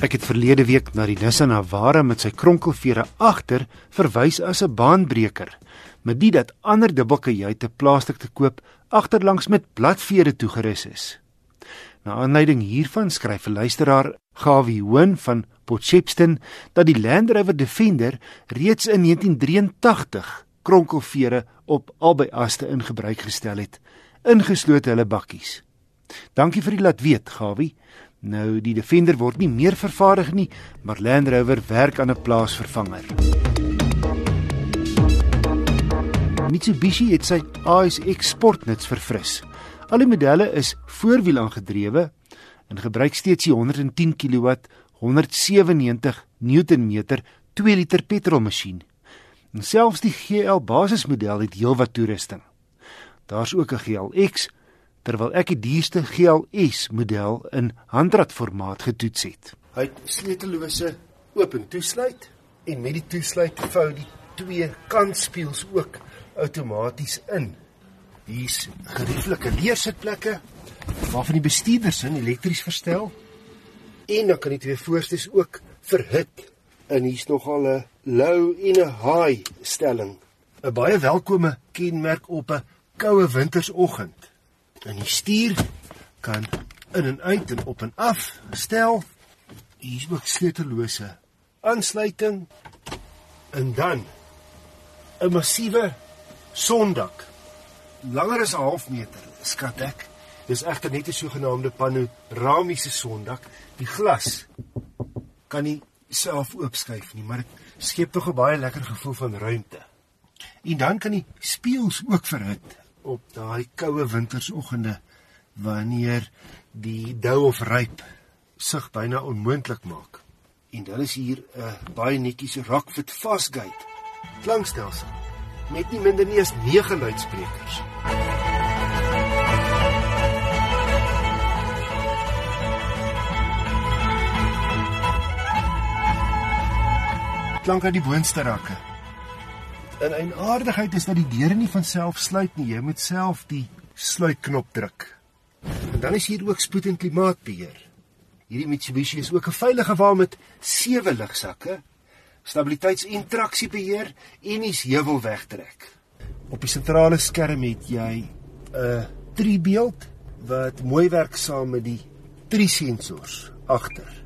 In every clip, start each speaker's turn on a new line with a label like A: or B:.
A: Ek het verlede week na die Nissan Navara met sy kronkelvere agter verwys as 'n baanbreker, met dit dat ander dubbelkajuite plaaslik te koop agterlangs met bladvere toegerus is. Na aanleiding hiervan skryf 'n luisteraar, Gawie Hoon van Potchefstroom, dat die Land Rover Defender reeds in 1983 kronkelvere op albei aste in gebruik gestel het, ingesluit hulle bakkies. Dankie vir die laat weet, Gawie. Nou die Defender word nie meer vervaardig nie, maar Land Rover werk aan 'n plaasvervanger. Mitsubishi het sy ASX Sportnuts verfris. Al die modelle is voorwiel aangedrewe en gebruik steeds die 110 kW 197 Newtonmeter 2 liter petrolmasjien. En selfs die GL basismodel het heelwat toerusting. Daar's ook 'n GLX terwyl ek die duurste GLS model in handratformaat getoets het.
B: Hy het sleutellose oop en toesluit en met die toesluit vou die twee kantspieëls ook outomaties in. Hier's gerieflike leersitplekke waarvan die bestuurder se elektries verstel en dan kan die twee voorstes ook verhit. En hier's nogal 'n low en 'n high stelling. 'n Baie welkome kenmerk op 'n koue wintersoggend. En die stuur kan in en uit en op en af stel. Hier is ook sleutellose aansluiting. En dan 'n massiewe sondak. Langer as 'n half meter, skat ek. Dis egter net 'n sogenaamde panoramiese sondak. Die glas kan nie self oopskuif nie, maar dit skep tog 'n baie lekker gevoel van ruimte. En dan kan die spieëls ook verhit op daai koue wintersoggende wanneer die dou of ryp sig byna onmoontlik maak. En dan is hier 'n uh, baie netjies Rockfit Fastgate klankstelsel met nie minder nie as 9 luidsprekers. Klank aan die boonste rakke. En 'n aardigheid is dat die deure nie van self sluit nie. Jy moet self die sluitknop druk. En dan is hier ook spoed en klimaatbeheer. Hierdie Mitsubishi is ook 'n veilige wa met sewe ligsakke, stabiliteits- en traksiebeheer en is heuwel wegtrek. Op die sentrale skerm het jy 'n driebeeld wat mooi werk saam met die drie sensors agter.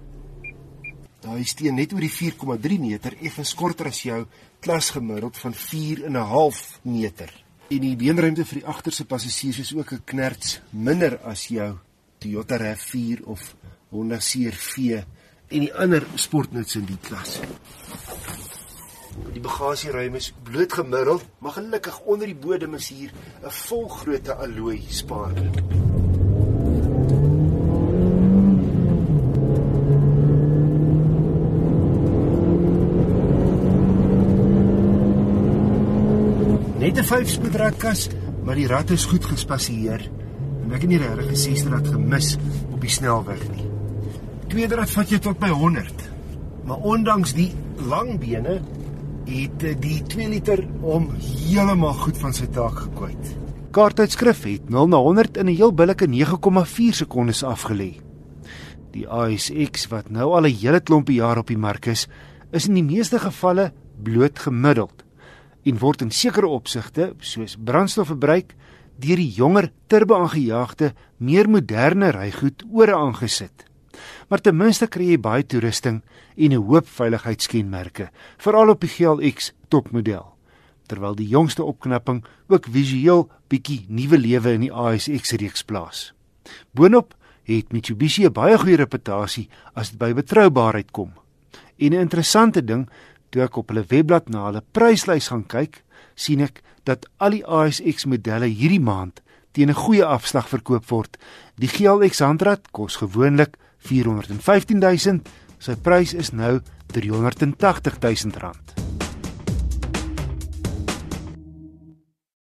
B: Daai steen net oor die 4,3 meter effens korter as jou klasgemiddeld van 4 en 'n half meter. En die beenruimte vir die agterste passasiers is ook 'n knerts minder as jou Toyota RAV4 of Honda CR-V en die ander sportnuts in die klas. Die bagasieruim is bloot gemiddeld, maar gelukkig onder die bodem is hier 'n volgrootte alloy spaarring. Net 'n 5-spoed ratkas, maar die rat is goed gespasieer en ek het nie regtig gesien dat dit gemis op die snelweg nie. Tweede rat vat jy tot by 100. Maar ondanks die lang bene het die 2 liter om heeltemal goed van sy taak gekwyt.
A: Kaartuitskrif het 0 na 100 in 'n heel billike 9,4 sekondes afgelê. Die ASX wat nou al 'n hele klompie jaar op die mark is, is in die meeste gevalle bloot gemiddeld en word in sekere opsigte, soos brandstofverbruik, deur die jonger turbo-aangejaagde, meer moderne rygoed ore aangesit. Maar ten minste kry jy baie toerusting en 'n hoop veiligheidskenmerke, veral op die GLX topmodel. Terwyl die jongste opknapping ook visueel bietjie nuwe lewe in die ASX reeks plaas. Boonop het Mitsubishi 'n baie goeie reputasie as dit by betroubaarheid kom. En 'n interessante ding Toe ek op hulle webblad na hulle pryslys gaan kyk, sien ek dat al die ASX modelle hierdie maand teen 'n goeie afslag verkoop word. Die GLX handrat kos gewoonlik 415 000, sy prys is nou 380 000 rand.